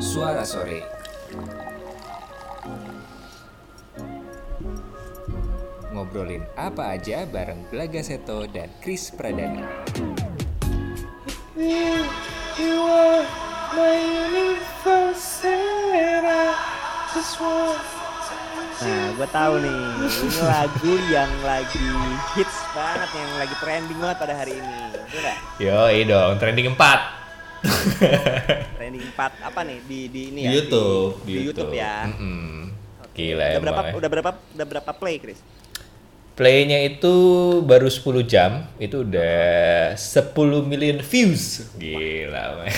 Suara Sore Ngobrolin apa aja bareng Belaga Seto dan Chris Pradana You are my universe and I just want Nah, gue tahu nih, ini lagu yang lagi hits banget, yang lagi trending banget pada hari ini. Betul? Yoi dong, trending 4 Trending 4 apa nih di di ini di ya? YouTube, Di, di YouTube ya. Mm-mm. Oke. Gila udah emang berapa ya. udah berapa udah berapa play, Chris? Playnya itu baru 10 jam, itu udah 10 million views. Gila, man.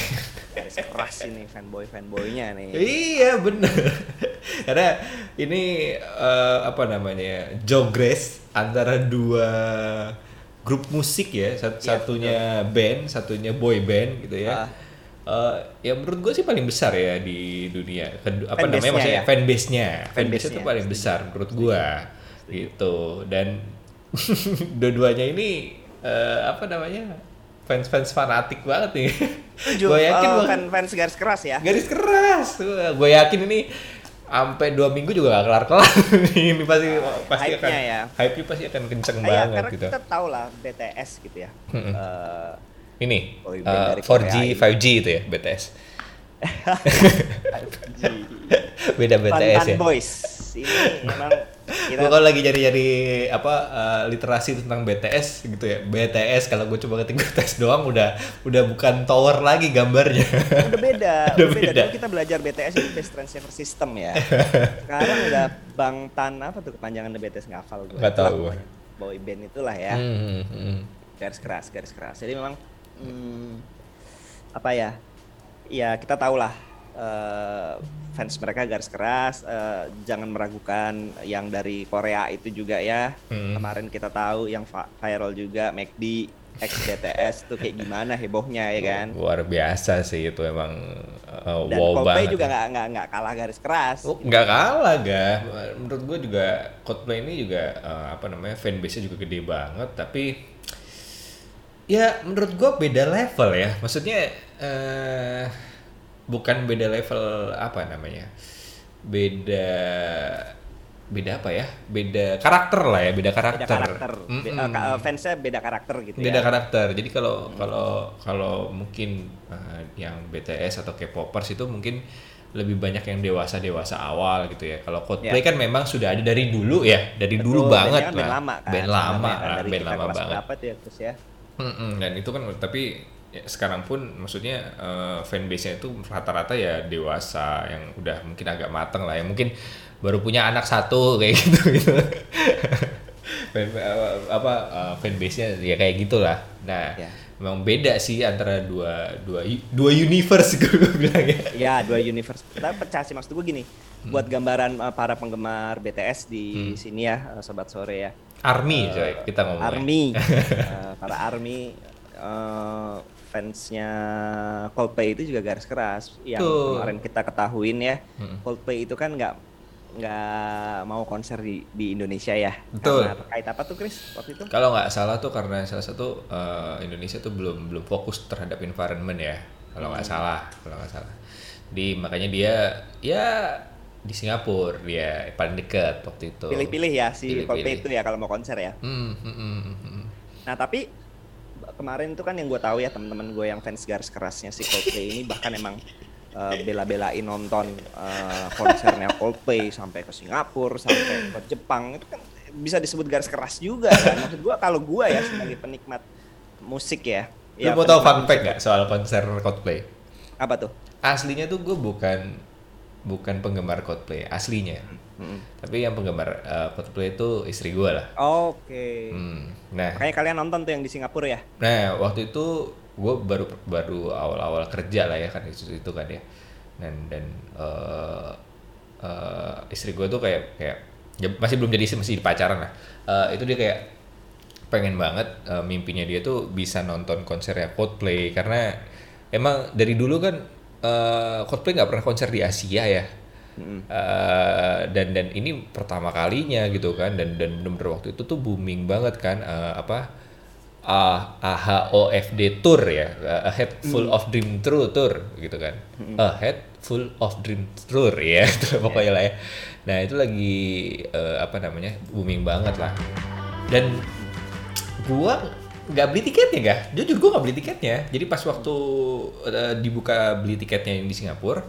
Garis keras ini fanboy fanboynya nih. iya bener. Karena ini eh, apa namanya jogres antara dua grup musik ya, Sat- Iya, satunya band, satunya boy band gitu ya. Ah. Eh, ya menurut gue sih paling besar ya di dunia. Kedu- apa namanya maksudnya ya? fanbase-nya. Fanbase itu paling besar menurut gua gitu. Dan dua-duanya ini eh, apa namanya? fans-fans fanatik banget nih. gue yakin Oh, fan fans garis keras ya. garis keras gue yakin ini sampai dua minggu juga gak kelar kelar ini pasti pasti akan hype-nya ya. hype pasti akan kenceng ya, banget karena gitu kita tahu lah BTS gitu ya. Eh, ini dari 4G Korea ini. 5G itu ya BTS beda BTS ya Boys. Ini memang kita gue lagi nyari-nyari apa eh, literasi tentang BTS gitu ya BTS kalau gue coba ketik BTS doang udah udah bukan tower lagi gambarnya udah beda, Udah beda. beda. Dulu kita belajar BTS itu Best Transceiver System ya. Sekarang udah Bangtan apa tuh kepanjangan BTS nggak hafal gue. Tahu Itulah gue. Boy band itulah ya. Hmm, hmm. Garis keras, garis keras. Jadi memang hmm, apa ya? Ya kita tahu lah eh, fans mereka garis keras. eh, jangan meragukan yang dari Korea itu juga ya. Hmm. Kemarin kita tahu yang viral juga McD BTS tuh kayak gimana hebohnya ya kan. luar biasa sih itu emang eh, Dan wow Coldplay banget juga ya. nggak nggak nggak kalah garis keras. Oh, nggak kalah ga menurut gue juga Coldplay ini juga eh, apa namanya fanbase-nya juga gede banget tapi ya menurut gue beda level ya maksudnya eh bukan beda level apa namanya beda beda apa ya beda karakter lah ya beda karakter Beda karakter. Be- Mm-mm. eh, ka- eh, fansnya beda karakter gitu beda ya. karakter jadi kalau kalau kalau mungkin uh, yang BTS atau K-popers itu mungkin lebih banyak yang dewasa dewasa awal gitu ya kalau Coldplay Ya. kan memang sudah ada dari dulu ya dari Betul, dulu banget kan lah Band lama kan. band lama kan, lah, dari band lama banget tuh ya terus ya. Mm-mm, dan itu kan tapi ya, sekarang pun maksudnya uh, fanbase-nya itu rata-rata ya dewasa yang udah mungkin agak mateng lah ya. Mungkin baru punya anak satu kayak gitu gitu. Fan, uh, apa uh, fanbase-nya ya kayak gitulah nah Ya. Memang beda sih antara dua dua dua universe gue bilang ya Ya, dua universe. Kita pecah sih maksud gue gini. Hmm. Buat gambaran eh, para penggemar BTS di sini ya, eh, sobat sore ya. army coy kita ngomongnya Army, Eh, para Army eh, fansnya Coldplay itu juga garis keras. Yang Tuh. kemarin kita ketahuin ya, Mm. Coldplay itu kan nggak nggak mau konser di di Indonesia ya. Betul. Karena terkait apa tuh Chris waktu itu? Kalau nggak salah tuh karena salah satu eh, Indonesia tuh belum belum fokus terhadap environment ya. Kalau nggak salah, kalau nggak salah. Di makanya dia ya di Singapura dia paling dekat waktu itu. Pilih-pilih ya si. Coldplay itu ya kalau mau konser ya. Hmm, hmm, hmm, hmm, hmm. Nah tapi kemarin itu kan yang gue tahu ya teman-teman gue yang fans garis kerasnya si Coldplay ini bahkan emang eh, bela-belain nonton eh, konsernya Coldplay sampai ke Singapura sampai ke Jepang itu kan bisa disebut garis keras juga kan maksud gue kalau gue ya sebagai penikmat musik ya Lu ya mau tahu fun fact nggak soal konser Coldplay? apa tuh Aslinya tuh gue bukan bukan penggemar Coldplay aslinya. Mm-mm. Tapi yang penggemar eh, Coldplay itu istri gue lah. oke Hmm. Nah, makanya kalian nonton tuh yang di Singapura ya Nah, waktu itu gue baru baru awal-awal kerja lah ya kan itu itu kan ya. Dan dan eh, eh, istri gue tuh kayak kayak ya masih belum jadi istri, masih di pacaran lah. Eh, itu dia kayak pengen banget eh, mimpinya dia tuh bisa nonton konsernya Coldplay karena emang dari dulu kan eh, Coldplay nggak pernah konser di Asia ya. Eh, dan dan ini pertama kalinya gitu kan dan dan bener-bener waktu itu tuh booming banget kan eh, apa ah, AHOFD Tour ya, A Head Full of Dream Tour Tour gitu kan. A Head Full of Dream Tour ya itu pokoknya lah ya. Nah itu lagi eh, apa namanya booming banget lah. Dan gua nggak beli tiketnya gak jujur gua nggak beli tiketnya. Jadi pas waktu eh, dibuka beli tiketnya yang di Singapura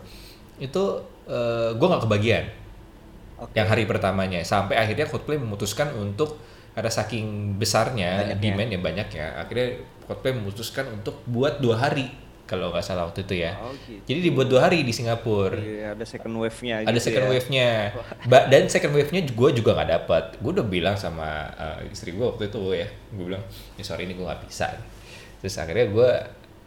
itu eh, gua nggak kebagian. Oke. yang hari pertamanya. Sampai akhirnya Coldplay memutuskan untuk ada saking besarnya Banyaknya. demand yang banyak ya akhirnya Coldplay memutuskan untuk buat dua hari kalau nggak salah waktu itu ya Oh, gitu. jadi dibuat dua hari di Singapura Iya, ada second wave-nya ada gitu second ya. wave-nya Ba- dan second wave-nya gue juga nggak dapat gue udah bilang sama uh, istri gue waktu itu ya gue bilang ya sorry ini gue nggak bisa terus akhirnya gue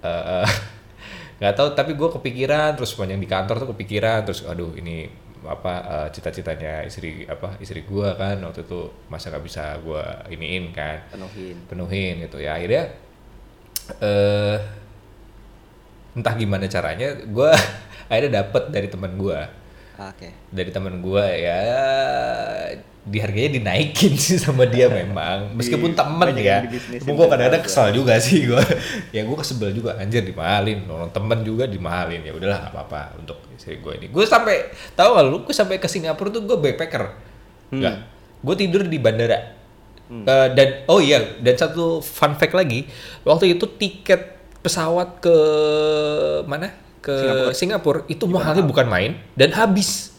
uh, nggak tahu tapi gue kepikiran terus sepanjang di kantor tuh kepikiran terus aduh ini apa uh, cita-citanya istri apa istri gue kan waktu itu masa nggak bisa gue iniin kan Penuhin. penuhin gitu ya akhirnya eh entah gimana caranya gue akhirnya dapet dari teman gue Oke. dari teman gue ya di harganya dinaikin sih sama dia memang. Meskipun Di- temen ya. gue kadang-kadang juga. kesal juga sih gue ya gue kesebel juga anjir dimahalin. Orang temen juga dimahalin. Ya udahlah nggak apa-apa untuk istri gue ini. Gue sampai tahu gak lu gue sampai ke Singapura tuh gue backpacker. Nggak. Gue tidur di bandara. Eh, dan oh iya dan satu fun fact lagi. Waktu itu tiket pesawat ke mana? Ke Singapura, itu mahalnya bukan main dan habis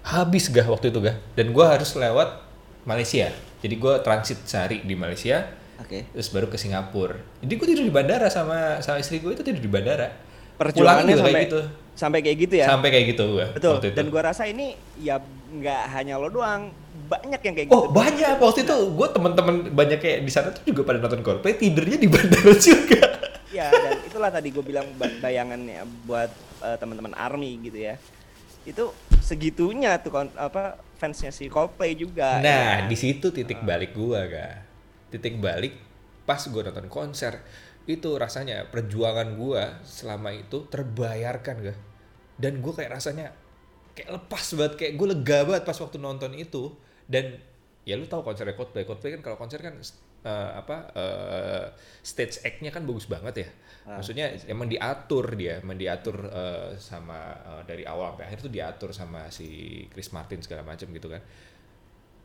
habis gak waktu itu gak dan gua harus lewat Malaysia jadi gua transit sehari di Malaysia Oke. terus baru ke Singapura jadi gue tidur di bandara sama sama istri gue itu tidur di bandara Perjuangannya sampai kayak gitu sampai kayak gitu ya. sampai kayak gitu gua Betul. waktu itu. Dan gua rasa ini ya nggak hanya lo doang, banyak yang kayak gitu. Oh banyak waktu itu gue teman-teman banyak kayak di sana tuh juga pada nonton Coldplay tidurnya di bandara juga. Ya, dan itulah tadi gue bilang ba- bayangannya buat eh, teman-teman army gitu ya. Itu segitunya tuh kon- apa fansnya si Coldplay juga. Nah ya. di situ titik balik gua ga. Titik balik pas gue nonton konser itu rasanya perjuangan gua selama itu terbayarkan ga. Dan gue kayak rasanya kayak lepas banget kayak gue lega banget pas waktu nonton itu dan ya lu tahu konsernya Coldplay Coldplay kan kalau konser kan eh, apa eh, stage act-nya kan bagus banget ya. Maksudnya emang diatur dia emang diatur eh, sama eh, dari awal sampai akhir tuh diatur sama si Chris Martin segala macam gitu kan.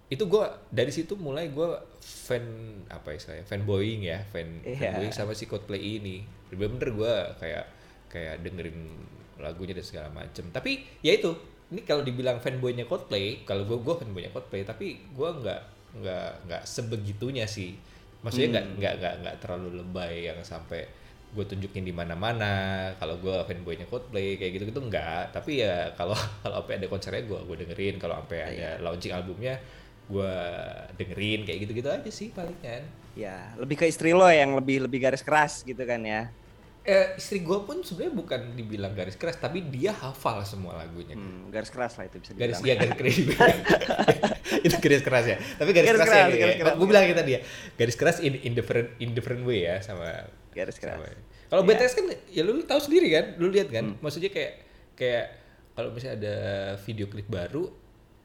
Itu gue dari situ mulai gue fan apa ya saya fanboying ya fan Iya. fanboying sama si Coldplay ini. Bener-bener gue kayak kayak dengerin lagunya dan segala macem. Tapi ya itu ini kalau dibilang fanboynya Coldplay kalau gue gue fanboynya Coldplay tapi gue nggak nggak nggak sebegitunya sih. Maksudnya nggak nggak nggak nggak terlalu lebay yang sampai gue tunjukin di mana-mana. Kalau gue fanboynya Coldplay kayak gitu gitu enggak tapi ya kalau kalau sampai ada konsernya gue gue dengerin. Kalau sampai ada launching albumnya gue dengerin. Kayak gitu gitu aja sih palingan Ya, lebih ke istri lo yang lebih lebih garis keras gitu kan ya. Eh, istri gue pun sebenarnya bukan dibilang garis keras tapi dia hafal semua lagunya Hmm, garis keras lah itu bisa garis dibilang. iya garis keras itu garis keras ya tapi garis, Garis keras, keras, ya, garis keras. gue bilang kita dia garis keras in, in different in different way ya sama Garis keras. sama- kalau Iya. BTS kan ya lu, tahu sendiri kan lu lihat kan maksudnya kayak kayak kalau misalnya ada video klip baru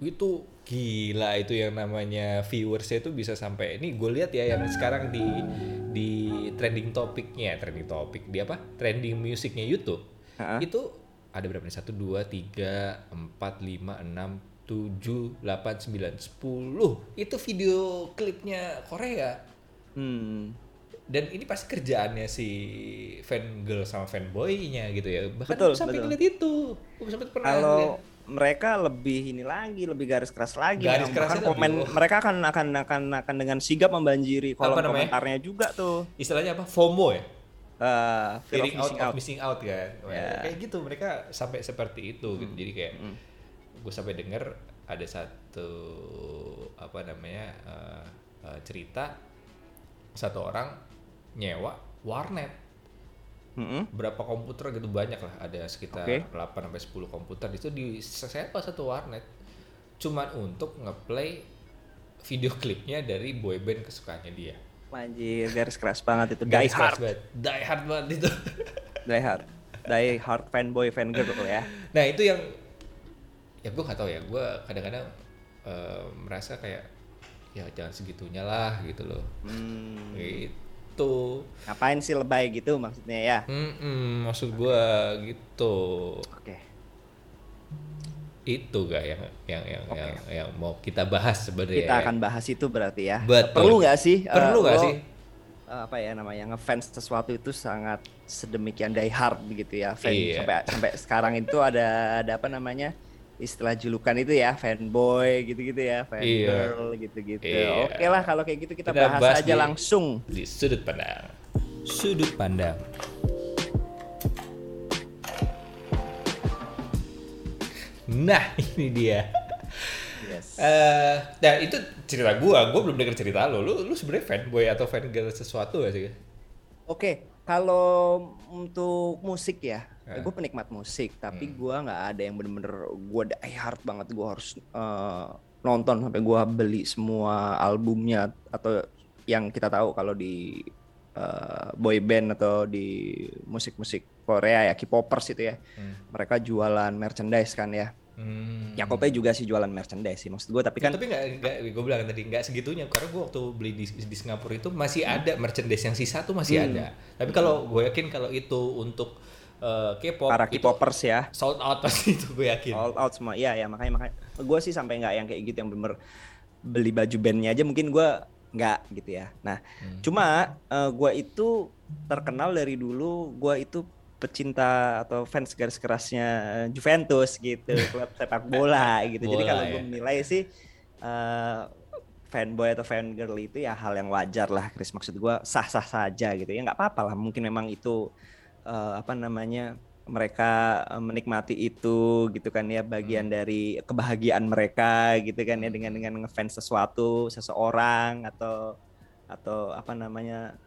itu gila itu yang namanya viewersnya itu bisa sampai ini gue lihat ya yang sekarang di di trending topiknya trending topik di apa trending musiknya YouTube Ha-ha. itu ada berapa nih satu dua tiga empat lima enam tujuh delapan sembilan sepuluh itu video klipnya Korea Hmm. dan ini pasti kerjaannya si fan girl sama fanboynya gitu ya bahkan Betul, sampai betul. ngeliat itu gue sampai pernah Kalau ngeliat. Mereka lebih ini lagi, lebih garis keras lagi. Garis Nah, kerasnya bahkan komen lebih- mereka akan akan akan akan dengan sigap membanjiri kolom Apa namanya? komentarnya juga tuh. istilahnya apa FOMO ya Eh, fear of fearing out missing of out. missing out kan Wah, Ya. kayak gitu mereka sampai seperti itu gitu jadi kayak gue sampai denger ada satu apa namanya eh, eh, cerita satu orang nyewa warnet Mm-mm. berapa komputer gitu banyak lah ada sekitar Oke. 8 sampai 10 komputer itu disewa satu warnet cuman untuk ngeplay video klipnya dari boyband kesukaannya dia. Anjir, garis keras banget itu. Die Garis hard, banget. Die hard banget itu. die hard. Die hard fanboy fangirl ya. nah itu yang ya gue gak tahu ya gue kadang-kadang eh, merasa kayak ya jangan segitunya lah gitu loh Hmm. gitu Ngapain sih lebay gitu maksudnya ya? Mm-mm, maksud gue gitu Oke. itu gak yang yang yang Oke. yang, yang mau kita bahas sebenarnya. Kita ya. akan bahas itu berarti ya. Betul. Perlu nggak sih? eh, Perlu nggak sih? eh, apa ya namanya ngefans sesuatu itu sangat sedemikian die hard begitu ya. Fan, Iya. Sampai sampai sekarang itu ada ada apa namanya istilah julukan itu ya fanboy gitu-gitu ya, fangirl gitu-gitu. Iya. Oke lah kalau kayak gitu kita, Kita bahas, bahas aja di- langsung. di sudut pandang. Sudut pandang. Nah ini dia. Yes. Eh, nah itu cerita gua, gua belum denger cerita lo. Lu lu sebenarnya fanboy atau fangirl sesuatu gak sih? Oke, kalau untuk musik ya, Eh. gue penikmat musik, tapi Hmm. gua nggak ada yang bener-bener gue die hard banget. Gue harus eh, nonton sampai gua beli semua albumnya atau yang kita tahu kalau di eh, boy band atau di musik-musik Korea ya, K-popers itu ya, Hmm. mereka jualan merchandise kan ya. Hmm. Ya Coldplay juga sih jualan merchandise sih, maksud gue. Tapi kan tapi nggak nggak gue bilang tadi nggak segitunya karena gue waktu beli di, di Singapura itu masih ada merchandise yang sisa tuh masih Hmm. ada tapi kalau gue yakin kalau itu untuk eh, K-pop para K-popers ya, sold out pasti itu gue yakin all out semua iya ya makanya makanya gue sih sampai nggak yang kayak gitu yang bener beli baju bandnya aja mungkin gue nggak gitu ya nah Hmm. cuma gue itu terkenal dari dulu gue itu pecinta atau fans garis kerasnya Juventus gitu klub sepak bola gitu jadi Bola, kalau ya. gue menilai sih eh, fanboy atau fangirl itu ya hal yang wajar lah Chris maksud gue sah sah saja gitu ya nggak apa-apa lah mungkin memang itu eh, apa namanya mereka menikmati itu gitu kan ya bagian Hmm. dari kebahagiaan mereka gitu kan ya dengan dengan ngefans sesuatu seseorang atau atau apa namanya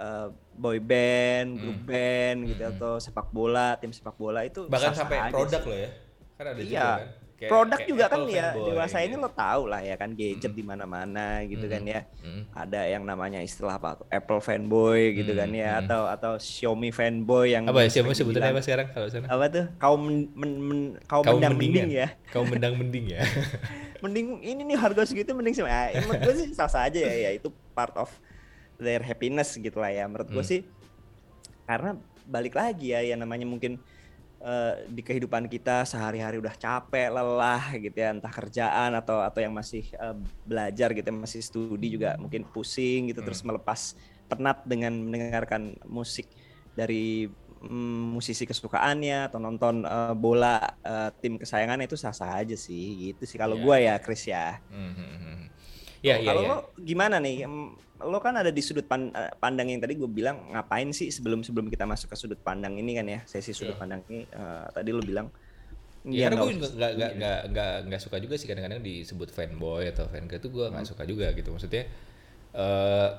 eh, boy band, grup Hmm. band gitu Hmm. atau sepak bola, tim sepak bola itu bahkan sah-sah sampai produk sih. loh ya kan ada juga Iya. kan Kayak- Produk kayak juga kan ya dewasa ini gitu. lo tahu lah ya kan gadget Mm. di mana-mana gitu kan Mm. ya. Mm. Ada yang namanya istilah apa tuh Apple fanboy gitu kan Mm, ya mm. atau atau Xiaomi fanboy yang apa ya siapa sering sebutannya apa sekarang kalau sana apa tuh kaum men, men- men- kaum, Kaum mendang mending ya kaum mendang mending ya mending ini nih harga segitu mending sih ah, gue sih sah sah aja ya, ya itu part of their happiness gitu lah ya menurut gue Hmm. sih karena balik lagi ya yang namanya mungkin eh, di kehidupan kita sehari-hari udah capek lelah gitu ya entah kerjaan atau atau yang masih eh, belajar gitu masih studi juga mungkin pusing gitu Hmm. terus melepas penat dengan mendengarkan musik dari mm, musisi kesukaannya atau nonton eh, bola eh, tim kesayangannya itu sah-sah aja sih gitu sih kalau Iya, gua iya. ya Chris ya. Hmm, hmm, hmm. ya ya kalau ya lo gimana nih? Lo kan ada di sudut pan- eh, pandang yang tadi gue bilang ngapain sih sebelum sebelum kita masuk ke sudut pandang ini kan ya sesi sudut Iya. pandang ini eh, tadi lo bilang Ya, nggak karena gue juga nggak nggak nggak nggak nggak suka juga sih kadang-kadang disebut fanboy atau fangirl itu gue nggak suka juga gitu maksudnya eh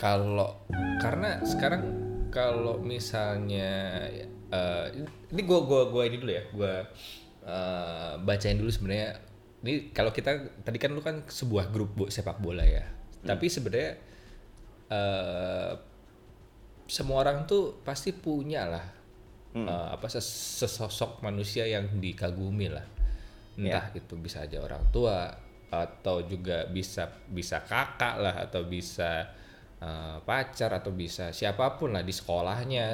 kalau karena sekarang kalau misalnya eh ini gue gua gua ini dulu ya gue eh bacain dulu sebenarnya ini kalau kita tadi kan lu kan sebuah grup bo- sepak bola ya. Tapi sebenarnya eh semua orang tuh pasti punya lah eh, apa ses- sesosok manusia yang dikagumi lah. Entah itu bisa aja orang tua atau juga bisa bisa kakak lah atau bisa eh, pacar atau bisa siapa pun lah di sekolahnya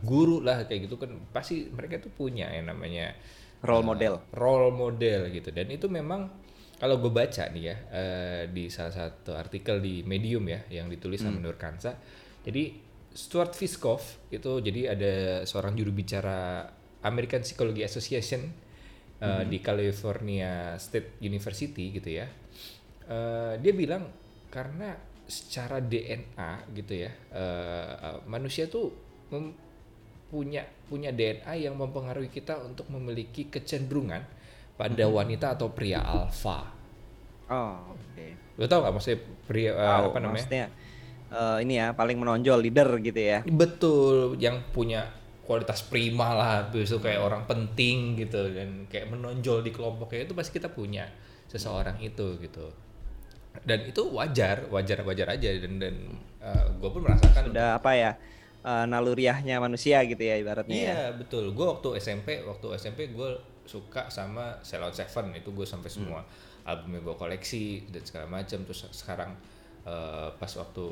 guru lah kayak gitu kan pasti mereka tuh punya yang namanya Role model. role model gitu. Dan itu memang kalau gue baca nih ya eh, di salah satu artikel di Medium ya yang ditulis sama Nur Kansa. Jadi Stuart Fiskov itu jadi ada seorang juru bicara American Psychology Association eh, di California State University gitu ya. Eh, dia bilang karena secara DNA gitu ya eh, manusia tuh mem- punya punya DNA yang mempengaruhi kita untuk memiliki kecenderungan pada wanita atau pria alfa. Oh, oke. Lo tau gak maksudnya pria eh, Tahu, apa namanya? maksudnya eh, ini ya paling menonjol leader gitu ya. Betul, yang punya kualitas prima lah, itu kayak orang penting gitu dan kayak menonjol di kelompoknya itu pasti kita punya seseorang itu gitu. Dan itu wajar, wajar wajar aja dan dan gue pun merasakan Udah apa ya? Eh, naluriahnya manusia gitu ya ibaratnya ya. Iya betul. Gue waktu SMP, waktu SMP gue suka sama Ceylon Seven. Itu gue sampai semua albumnya gue koleksi dan segala macam. Terus sekarang eh, pas waktu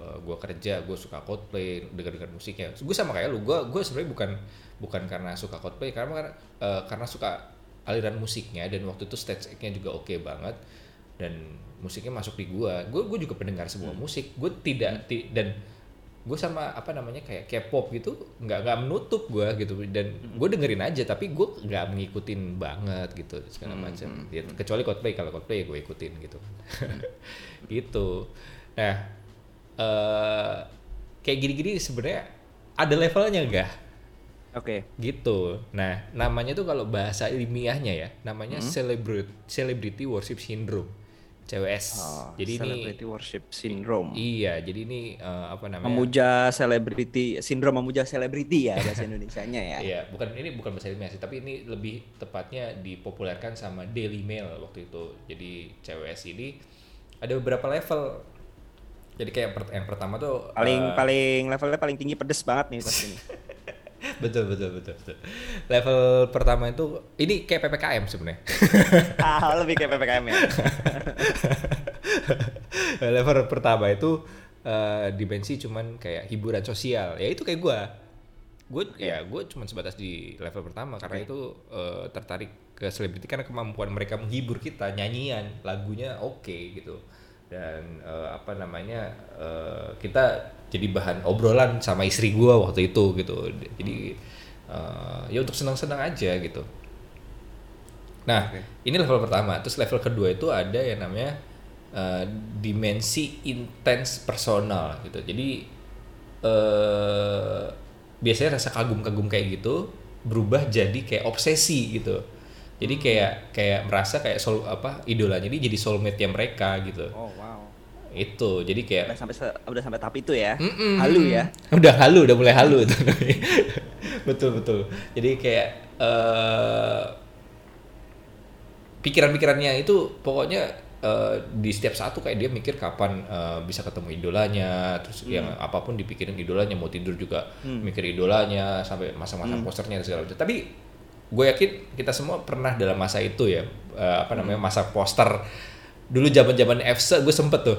eh, gua kerja gue suka Coldplay dengar dengar musiknya. Gue sama kayak lu gue gue sebenarnya bukan bukan karena suka Coldplay karena eh, karena suka aliran musiknya dan waktu itu stage act-nya juga oke banget dan musiknya masuk di gua. Gue gue juga pendengar semua musik. Gue tidak ti- dan gue sama apa namanya kayak K-pop gitu nggak nggak menutup gue gitu. Dan gue dengerin aja tapi gue nggak ngikutin banget gitu segala macam. Ya, kecuali Coldplay. Kalau Coldplay ya gue ikutin gitu. Gitu. Nah eh kayak gini-gini sebenarnya ada levelnya enggak Oke. gitu. Nah namanya tuh kalau bahasa ilmiahnya ya namanya celebrity celebrity worship syndrome CWS Oh, jadi ini celebrity worship syndrome. iya jadi ini eh, apa namanya Memuja selebriti, sindrom memuja selebriti ya bahasa Indonesianya ya. Iya, bukan ini bukan bahasa sih, tapi ini lebih tepatnya dipopulerkan sama Daily Mail waktu itu. Jadi CWS ini ada beberapa level. Jadi kayak yang pertama tuh Paling eh, paling levelnya paling tinggi pedes banget nih pasti ini. betul betul betul betul. Level pertama itu ini kayak PPKM sebenarnya. ah, lebih kayak PPKM ya. level pertama itu eh, dimensi cuman kayak hiburan sosial. Ya itu kayak gua. Gue ya gue cuman sebatas di level pertama karena itu eh, tertarik ke selebriti karena kemampuan mereka menghibur kita nyanyian lagunya oke gitu dan eh, apa namanya eh, kita jadi bahan obrolan sama istri gua waktu itu gitu jadi eh, ya untuk senang-senang aja gitu Nah, ini level pertama. Terus level kedua itu ada yang namanya eh, dimensi intens personal gitu. Jadi eh biasanya rasa kagum-kagum kayak gitu berubah jadi kayak obsesi gitu. Jadi kayak kayak merasa kayak soul apa idolanya ini jadi soulmate-nya mereka gitu. Oh wow. Itu. Jadi kayak Udah sampai udah sampai tahap itu ya. Mm-mm. Halu ya. Udah halu, udah mulai halu itu. betul betul. Jadi kayak eh pikiran-pikirannya itu pokoknya eh, di setiap saat tuh kayak dia mikir kapan eh, bisa ketemu idolanya, terus yang apa pun dipikirin idolanya, mau tidur juga mikir idolanya sampai masa-masa posternya dan segala macam. Tapi gue yakin kita semua pernah dalam masa itu ya, eh, apa namanya masa poster dulu zaman-zaman EFSA gue sempet tuh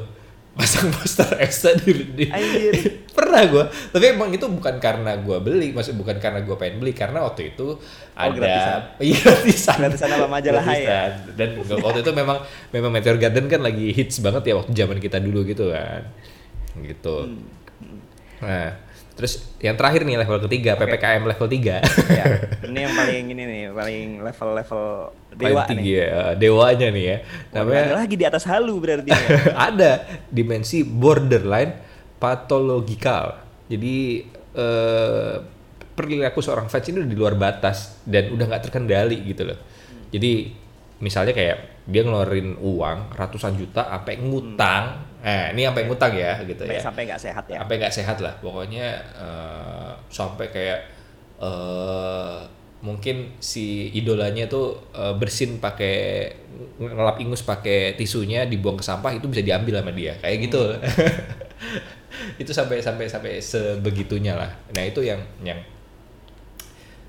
pasang poster EFSA di, di pernah gue tapi emang itu bukan karena gue beli maksud bukan karena gue pengen beli karena waktu itu ada gratisan. iya gratisan Gratisan apa majalah ya? Gratisan. dan waktu itu memang memang Meteor Garden kan lagi hits banget ya waktu zaman kita dulu gitu kan gitu Hmm. nah terus yang terakhir nih level ketiga ppkm level 3 ya. Ini yang paling ini nih, paling level-level dewa Paling tinggi nih. ya dewanya nih ya namanya ada lagi di atas halu berarti. ya. ada dimensi borderline patologikal. Jadi eh, perilaku seorang fans ini udah di luar batas dan udah nggak terkendali gitu loh. Jadi misalnya kayak dia ngeluarin uang ratusan juta sampai ngutang. Eh, ini sampai ngutang ya gitu Sampai ya. sampai nggak sehat ya. Sampai nggak sehat lah. Pokoknya eh, sampai kayak eh mungkin si idolanya tuh eh, bersin pakai ngelap ingus pakai tisunya dibuang ke sampah itu bisa diambil sama dia kayak gitu itu sampai sampai sampai sebegitunya lah nah itu yang yang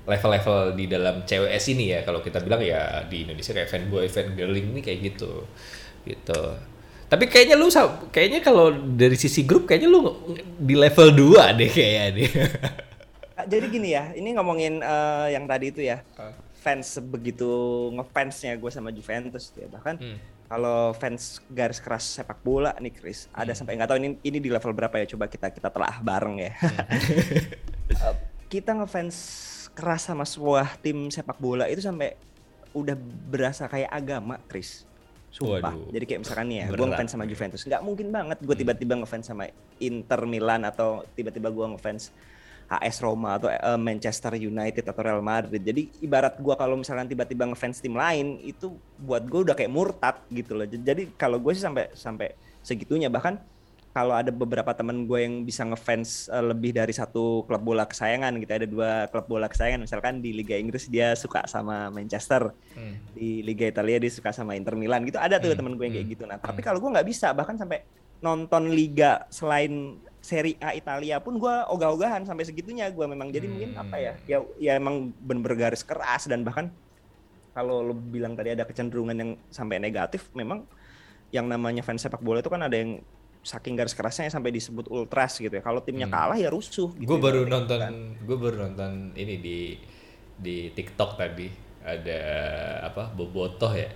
level-level di dalam CWS ini ya kalau kita bilang ya di Indonesia kayak fanboy fangirling ini kayak gitu gitu tapi kayaknya lu kayaknya kalau dari sisi grup kayaknya lu di level 2 deh kayaknya nih Ah, Jadi gini ya, ini ngomongin eh, yang tadi itu ya, fans sebegitu ngefansnya gue sama Juventus ya. Bahkan Hmm. kalau fans garis keras sepak bola nih Chris, ada sampai nggak tahu ini ini di level berapa ya? Coba kita kita telah bareng ya. Eh, kita ngefans keras sama sebuah tim sepak bola itu sampai udah berasa kayak agama, Chris. Sumpah. Waduh. Jadi kayak misalkan nih ya, gue ngefans sama Juventus. Nggak mungkin banget gue tiba-tiba ngefans sama Inter Milan atau tiba-tiba gue ngefans AS Roma atau eh, Manchester United atau Real Madrid. Jadi ibarat gue kalau misalkan tiba-tiba ngefans tim lain itu buat gue udah kayak murtad gitu loh. Jadi kalau gue sih sampai sampai segitunya bahkan kalau ada beberapa temen gue yang bisa ngefans eh, lebih dari satu klub bola kesayangan gitu ada dua klub bola kesayangan. Misalkan di Liga Inggris dia suka sama Manchester Hmm. di Liga Italia dia suka sama Inter Milan gitu. Ada tuh Hmm, temen gue yang kayak hmm, gitu. Nah tapi kalau gue nggak bisa bahkan sampai nonton liga selain Serie A Italia pun gue ogah-ogahan sampai segitunya gue memang. Jadi mungkin Hmm. apa ya ya ya emang bener garis keras dan bahkan kalau lo bilang tadi ada kecenderungan yang sampai negatif memang yang namanya fans sepak bola itu kan ada yang saking garis kerasnya sampai disebut ultras gitu ya. Kalau timnya kalah ya rusuh. Gitu gue ya, baru berarti nonton kan. gue baru nonton ini di di TikTok tadi ada apa bobotoh ya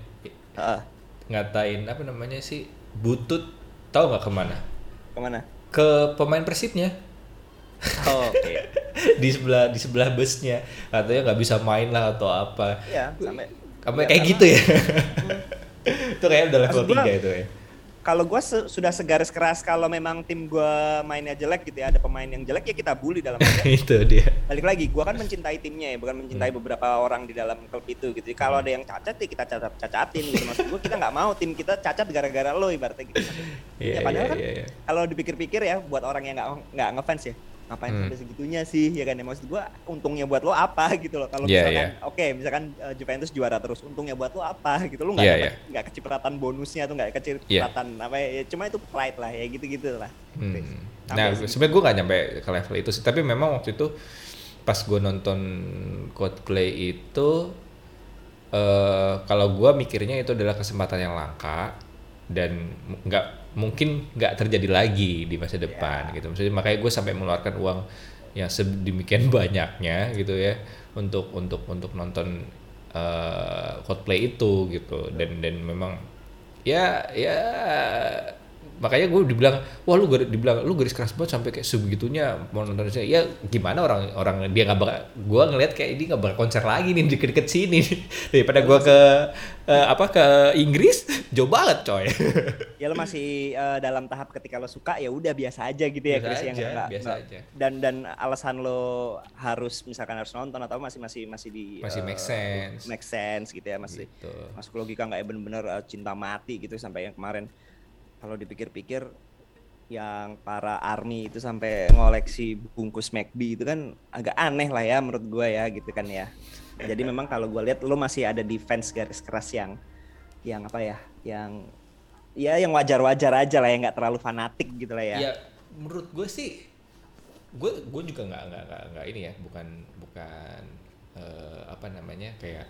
Heeh. ngatain apa namanya sih butut tahu nggak ke mana ke mana? ke pemain persibnya Oh, Oke. di sebelah di sebelah busnya katanya nggak bisa main lah atau apa Iya, sampai sampai ya, kayak karena gitu ya itu kayak udah level 3 itu ya Kalau gue sudah segaris keras kalau memang tim gue mainnya jelek gitu ya, ada pemain yang jelek ya kita bully dalam itu dia. Balik lagi gue kan mencintai timnya ya bukan mencintai beberapa orang di dalam klub itu gitu. Kalau ada yang cacat ya kita cacat cacatin gitu. Maksud gue kita nggak mau tim kita cacat gara-gara lo ibaratnya gitu. Iya, ya padahal iya, kan iya, iya. kalau dipikir-pikir ya buat orang yang nggak nggak ngefans ya ngapain Hmm. sampai segitunya sih ya kan ya maksud gue untungnya buat lo apa gitu loh kalau Iya, misalkan iya. oke misalkan uh, Juventus juara terus untungnya buat lo apa gitu lo nggak Iya, dapet- iya. nggak kecipratan bonusnya atau nggak kecipratan apa ya cuma itu pride lah ya gitu-gitu lah Hmm. Nah, sebenarnya gue gak nyampe ke level itu sih, tapi memang waktu itu pas gue nonton Coldplay itu, eh kalau gue mikirnya itu adalah kesempatan yang langka dan nggak mungkin nggak terjadi lagi di masa depan gitu. Maksudnya makanya gue sampai mengeluarkan uang yang sedemikian banyaknya gitu ya untuk untuk untuk nonton eh Coldplay itu gitu dan dan memang ya ya makanya gue dibilang wah lu gar- dibilang lu garis keras banget sampai kayak sebegitunya mau nonton saya ya gimana orang orang dia nggak bakal gue ngeliat kayak ini nggak bakal konser lagi nih deket-deket sini daripada gue ke eh, apa ke Inggris jauh banget coy ya lo masih eh, dalam tahap ketika lo suka ya udah biasa aja gitu ya Biasa Chris yang nggak biasa aja. dan dan alasan lo harus misalkan harus nonton atau masih masih masih di Masih eh, make sense. make sense gitu ya masih Gitu. masuk logika nggak ya bener-bener eh, cinta mati gitu sampai yang kemarin kalau dipikir-pikir yang para army itu sampai ngoleksi bungkus McD itu kan agak aneh lah ya menurut gue ya gitu kan ya jadi memang kalau gue lihat lo masih ada defense garis keras yang yang apa ya yang ya yang wajar-wajar aja lah ya nggak terlalu fanatik gitu lah ya. ya menurut gue sih gue gue juga nggak nggak nggak ini ya bukan bukan eh, apa namanya kayak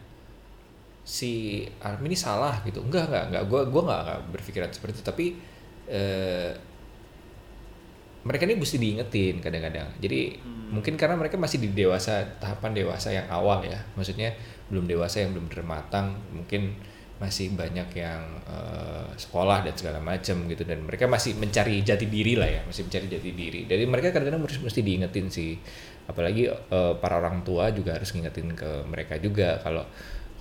si Army ini salah gitu. Enggak enggak enggak. Gue gue nggak nggak berpikiran seperti itu. Tapi eh, mereka ini mesti diingetin kadang-kadang. Jadi mungkin karena mereka masih di dewasa tahapan dewasa yang awal ya. Maksudnya belum dewasa yang belum benar matang mungkin masih banyak yang eh, sekolah dan segala macam gitu. Dan mereka masih mencari jati diri lah ya. Masih mencari jati diri. Jadi mereka kadang-kadang mesti, mesti diingetin sih. Apalagi eh, para orang tua juga harus ngingetin ke mereka juga kalau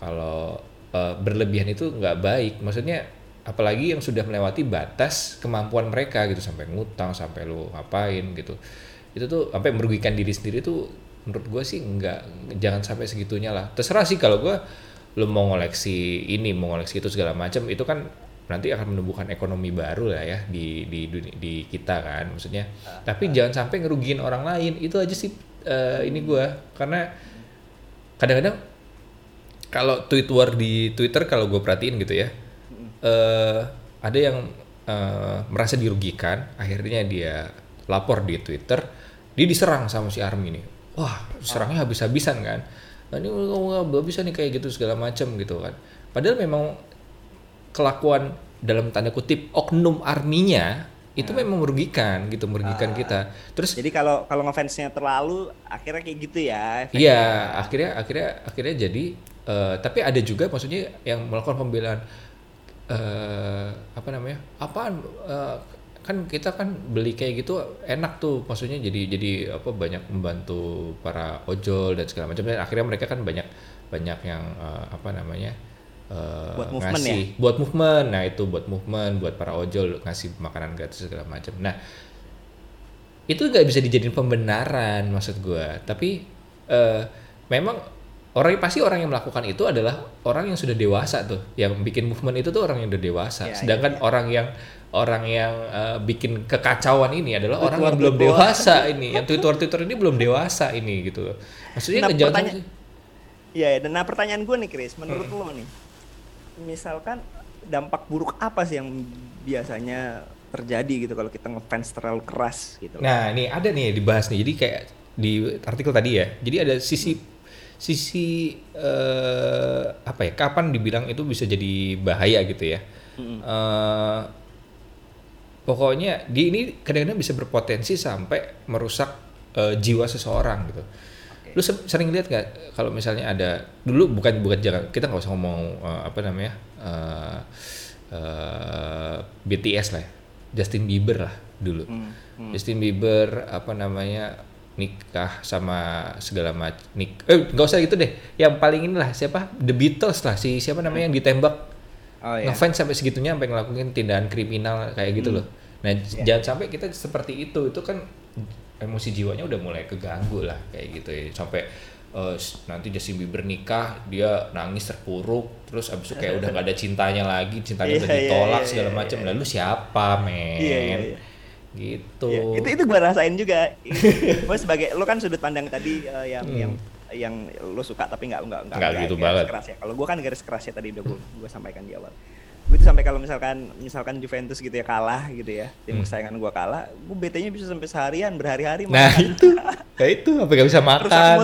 kalau eh, berlebihan itu nggak baik. Maksudnya apalagi yang sudah melewati batas kemampuan mereka gitu. Sampai ngutang sampai lu ngapain gitu. Itu tuh sampai merugikan diri sendiri tuh menurut gue sih nggak jangan sampai segitunya lah. Terserah sih kalau gue lu mau ngoleksi ini mau ngoleksi itu segala macam itu kan nanti akan menumbuhkan ekonomi baru lah ya di di duni- di kita kan. Maksudnya tapi jangan sampai ngerugiin orang lain. Itu aja sih eh, ini gue karena kadang-kadang kalau tweet war di Twitter kalau gue perhatiin gitu ya eh ada yang eh, merasa dirugikan akhirnya dia lapor di Twitter dia diserang sama si Army nih wah serangnya habis-habisan kan? Nah, ini nggak bisa nih kayak gitu segala macam gitu kan. Padahal memang kelakuan dalam tanda kutip oknum arminya itu memang merugikan gitu merugikan kita. Terus Jadi kalau kalau ngefansnya terlalu akhirnya kayak gitu ya. Iya, akhirnya akhirnya akhirnya jadi eh, tapi ada juga maksudnya yang melakukan pembelaan eh apa namanya? Apaan eh, kan kita kan beli kayak gitu enak tuh maksudnya jadi jadi apa banyak membantu para ojol dan segala macam dan akhirnya mereka kan banyak banyak yang eh, apa namanya? eh, Buat movement ngasih buat movement. Nah, itu buat movement buat para ojol ngasih makanan gratis segala macam. Nah, itu nggak bisa dijadiin pembenaran maksud gua tapi eh, memang orang pasti orang yang melakukan itu adalah orang yang sudah dewasa tuh yang bikin movement itu tuh orang yang udah dewasa Iya, sedangkan iya, orang yang orang yang eh, bikin kekacauan ini adalah orang yang belum dewasa ini yang twitter twitter ini belum dewasa ini gitu loh maksudnya Nah, pertanya- Iya, ya, dan nah pertanyaan gue nih Chris, menurut Hmm. lo nih, misalkan dampak buruk apa sih yang biasanya terjadi gitu kalau kita ngefans terlalu keras gitu? Nah, ini ada nih dibahas nih. Jadi kayak di artikel tadi ya. Jadi ada sisi sisi eh, apa ya? Kapan dibilang itu bisa jadi bahaya gitu ya? Eh, pokoknya di ini kadang-kadang bisa berpotensi sampai merusak eh, jiwa seseorang gitu. Lu se- sering lihat nggak kalau misalnya ada dulu bukan bukan jangan kita nggak usah ngomong eh, apa namanya eh, eh, BTS lah, ya. Justin Bieber lah dulu. Justin Bieber apa namanya nikah sama segala macam nik eh nggak usah gitu deh yang paling inilah siapa The Beatles lah si siapa namanya yang ditembak Oh iya. ngefans sampai segitunya sampai ngelakuin tindakan kriminal kayak gitu loh. Nah, j- jangan sampai kita seperti itu. Itu kan emosi jiwanya udah mulai keganggu lah kayak gitu ya. Sampai s- nanti Justin Bieber nikah, dia nangis terpuruk, terus abis itu kayak udah gak ada cintanya lagi, cintanya udah Iya, iya, ditolak iya, segala iya, macam. iya. Lalu siapa, men? Iya, iya, iya. Gitu. Iya, itu itu gue rasain juga. gue sebagai lo kan sudut pandang tadi eh, yang yang yang lo suka tapi nggak nggak Hmm. Nggak gitu garis banget. keras ya. Kalau gue kan garis keras ya tadi udah gue gue sampaikan di awal. Gue tuh sampai kalau misalkan misalkan Juventus gitu ya kalah gitu ya tim Hmm. kesayangan gue kalah, gue bete-nya bisa sampai seharian berhari-hari. Nah, makan. itu. Nah, itu sampai gak bisa makan.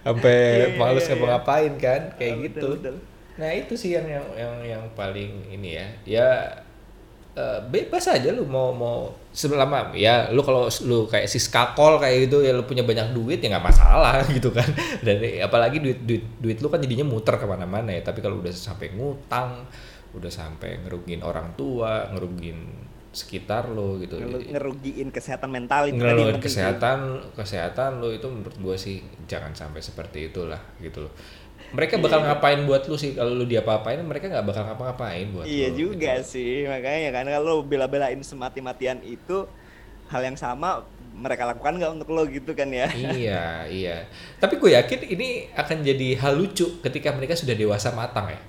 sampai Iya, males iya, iya. ngapa-ngapain kan kayak Ah, gitu. betul, betul. Nah, itu sih yang yang yang, yang paling ini ya. Ya eh, bebas aja lu mau mau selama ya lu kalau lu kayak si skakol kayak gitu ya lu punya banyak duit ya nggak masalah gitu kan. Dan eh, apalagi duit duit duit lu kan jadinya muter ke mana-mana ya. Tapi kalau udah sampai ngutang udah sampai ngerugiin orang tua ngerugiin sekitar lo gitu. Ngerugiin kesehatan mental itu sih. kesehatan kesehatan lo itu menurut gue sih jangan sampai seperti itulah gitu loh mereka bakal ngapain buat lu sih? Kalau lu diapa-apain mereka nggak bakal ngapa-ngapain buat Iya lu, juga gitu. sih, makanya kan kalau bela-belain semati-matian itu hal yang sama mereka lakukan nggak untuk lo gitu kan ya? iya iya. Tapi gue yakin ini akan jadi hal lucu ketika mereka sudah dewasa matang ya.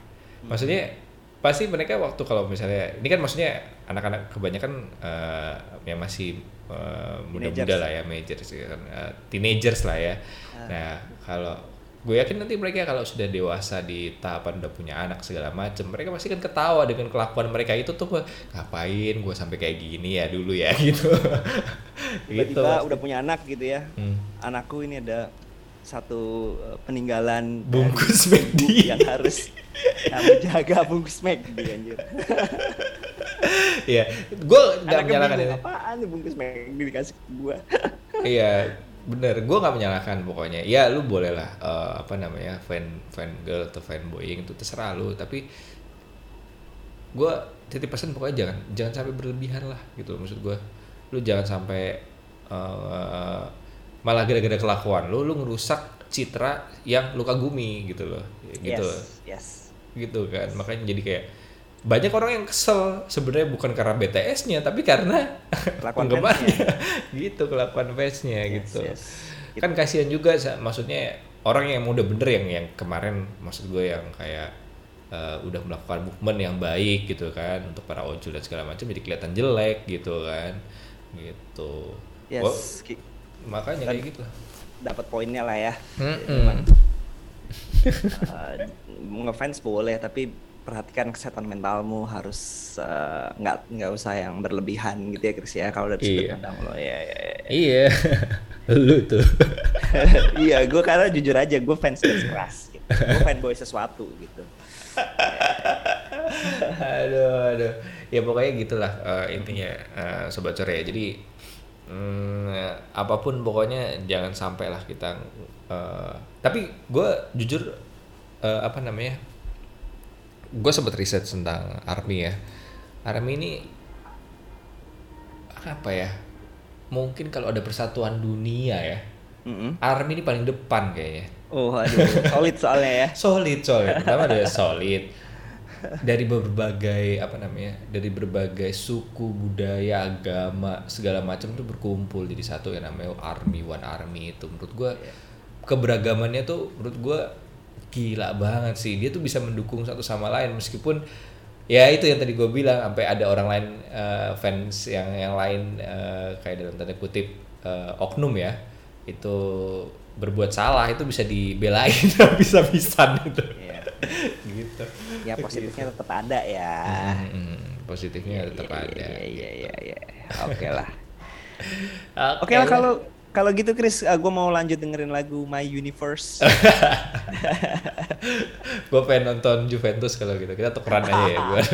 Maksudnya pasti mereka waktu kalau misalnya ini kan maksudnya anak-anak kebanyakan eh, yang masih eh, muda-muda lah ya majors kan eh, teenagers lah ya. Nah kalau gue yakin nanti mereka kalau sudah dewasa di tahapan udah punya anak segala macem mereka pasti kan ketawa dengan kelakuan mereka itu tuh ngapain gue sampai kayak gini ya dulu ya gitu gitu Tiba-tiba udah punya anak gitu ya, Hmm. anakku ini ada satu uh, peninggalan Bungkus McD. yang harus yang menjaga bungkus McD anjir. Iya, gue nggak menyalahkan ini. apaan nih bungkus McD dikasih gua. Iya, bener. Gue nggak menyalahkan pokoknya. Ya, lu boleh lah eh, apa namanya fan fan girl atau fanboying itu terserah lu. Tapi gue titip pesan pokoknya jangan jangan sampai berlebihan lah gitu maksud gue. Lu jangan sampai eh, malah gara-gara kelakuan lu lu ngerusak citra yang lu kagumi gitu loh. Gitu. Yes, yes. gitu kan makanya jadi kayak banyak orang yang kesel sebenarnya bukan karena BTS-nya tapi karena penggemarnya gitu kelakuan fansnya Yes, gitu yes. kan kasihan juga maksudnya orang yang udah bener yang yang kemarin maksud gue yang kayak eh, udah melakukan movement yang baik gitu kan untuk para ojol dan segala macam jadi kelihatan jelek gitu kan gitu Yes. Ki- makanya kayak gitu dapat poinnya lah ya. Mm-mm. Uh, ngefans boleh tapi perhatikan kesehatan mentalmu harus uh, nggak nggak usah yang berlebihan gitu ya Chris ya kalau dari sudut Iya. pandang lo ya, ya, ya. iya lu tuh iya gue karena jujur aja gue fans garis keras gitu. gue fanboy sesuatu gitu aduh aduh ya pokoknya gitulah eh, intinya eh, sobat sore ya jadi mm, apa pun pokoknya jangan sampai lah kita eh, tapi gue jujur eh, apa namanya gue sempat riset tentang army ya. Army ini apa ya mungkin kalau ada persatuan dunia ya Mm-mm. army ini paling depan kayaknya. Oh aduh solid soalnya ya. Solid solid. Pertama ada solid. Dari berbagai apa namanya dari berbagai suku budaya agama segala macam tuh berkumpul. Jadi satu yang namanya army one army itu. Menurut gua keberagamannya tuh menurut gua gila banget sih. Dia tuh bisa mendukung satu sama lain meskipun ya itu yang tadi gue bilang sampai ada orang lain eh, fans yang yang lain eh, kayak dalam tanda kutip eh, oknum ya itu berbuat salah itu bisa dibelain bisa-bisan itu. Iya. gitu. Ya positifnya tetap ada ya. Hmm, positifnya tetap Iya, ada iya iya iya oke lah. Oke oke lah. kalau kalau gitu Chris gue mau lanjut dengerin lagu My Universe. Gue pengen nonton Juventus kalau gitu. Kita tukeran aja ya gue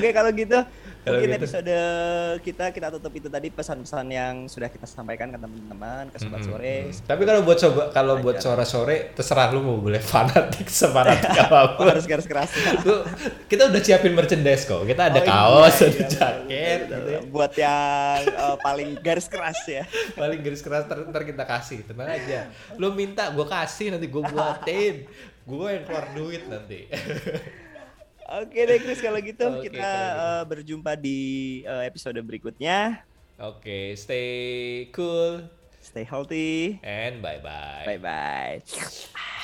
Oke kalau gitu mungkin gitu. episode kita kita tutup itu tadi pesan-pesan yang sudah kita sampaikan ke teman-teman ke sobat Mm-mm. sore. Tapi kalau buat coba kalau buat sore-sore terserah lu mau boleh fanatik sefanatik Oh, apa pun. harus garis keras. Kita udah siapin merchandise kok. Kita ada Oh, iya, kaos, iya, ada iya, jaket betul, gitu ya. Buat yang eh, paling garis keras ya. Paling garis keras ntar, ntar kita kasih, tenang aja. Lu minta gua kasih nanti gua buatin. Gua yang keluar duit nanti. Oke deh Chris kalau gitu Oke, kita eh, berjumpa di eh, episode berikutnya. Oke, stay cool Stay healthy. and bye bye. Bye bye.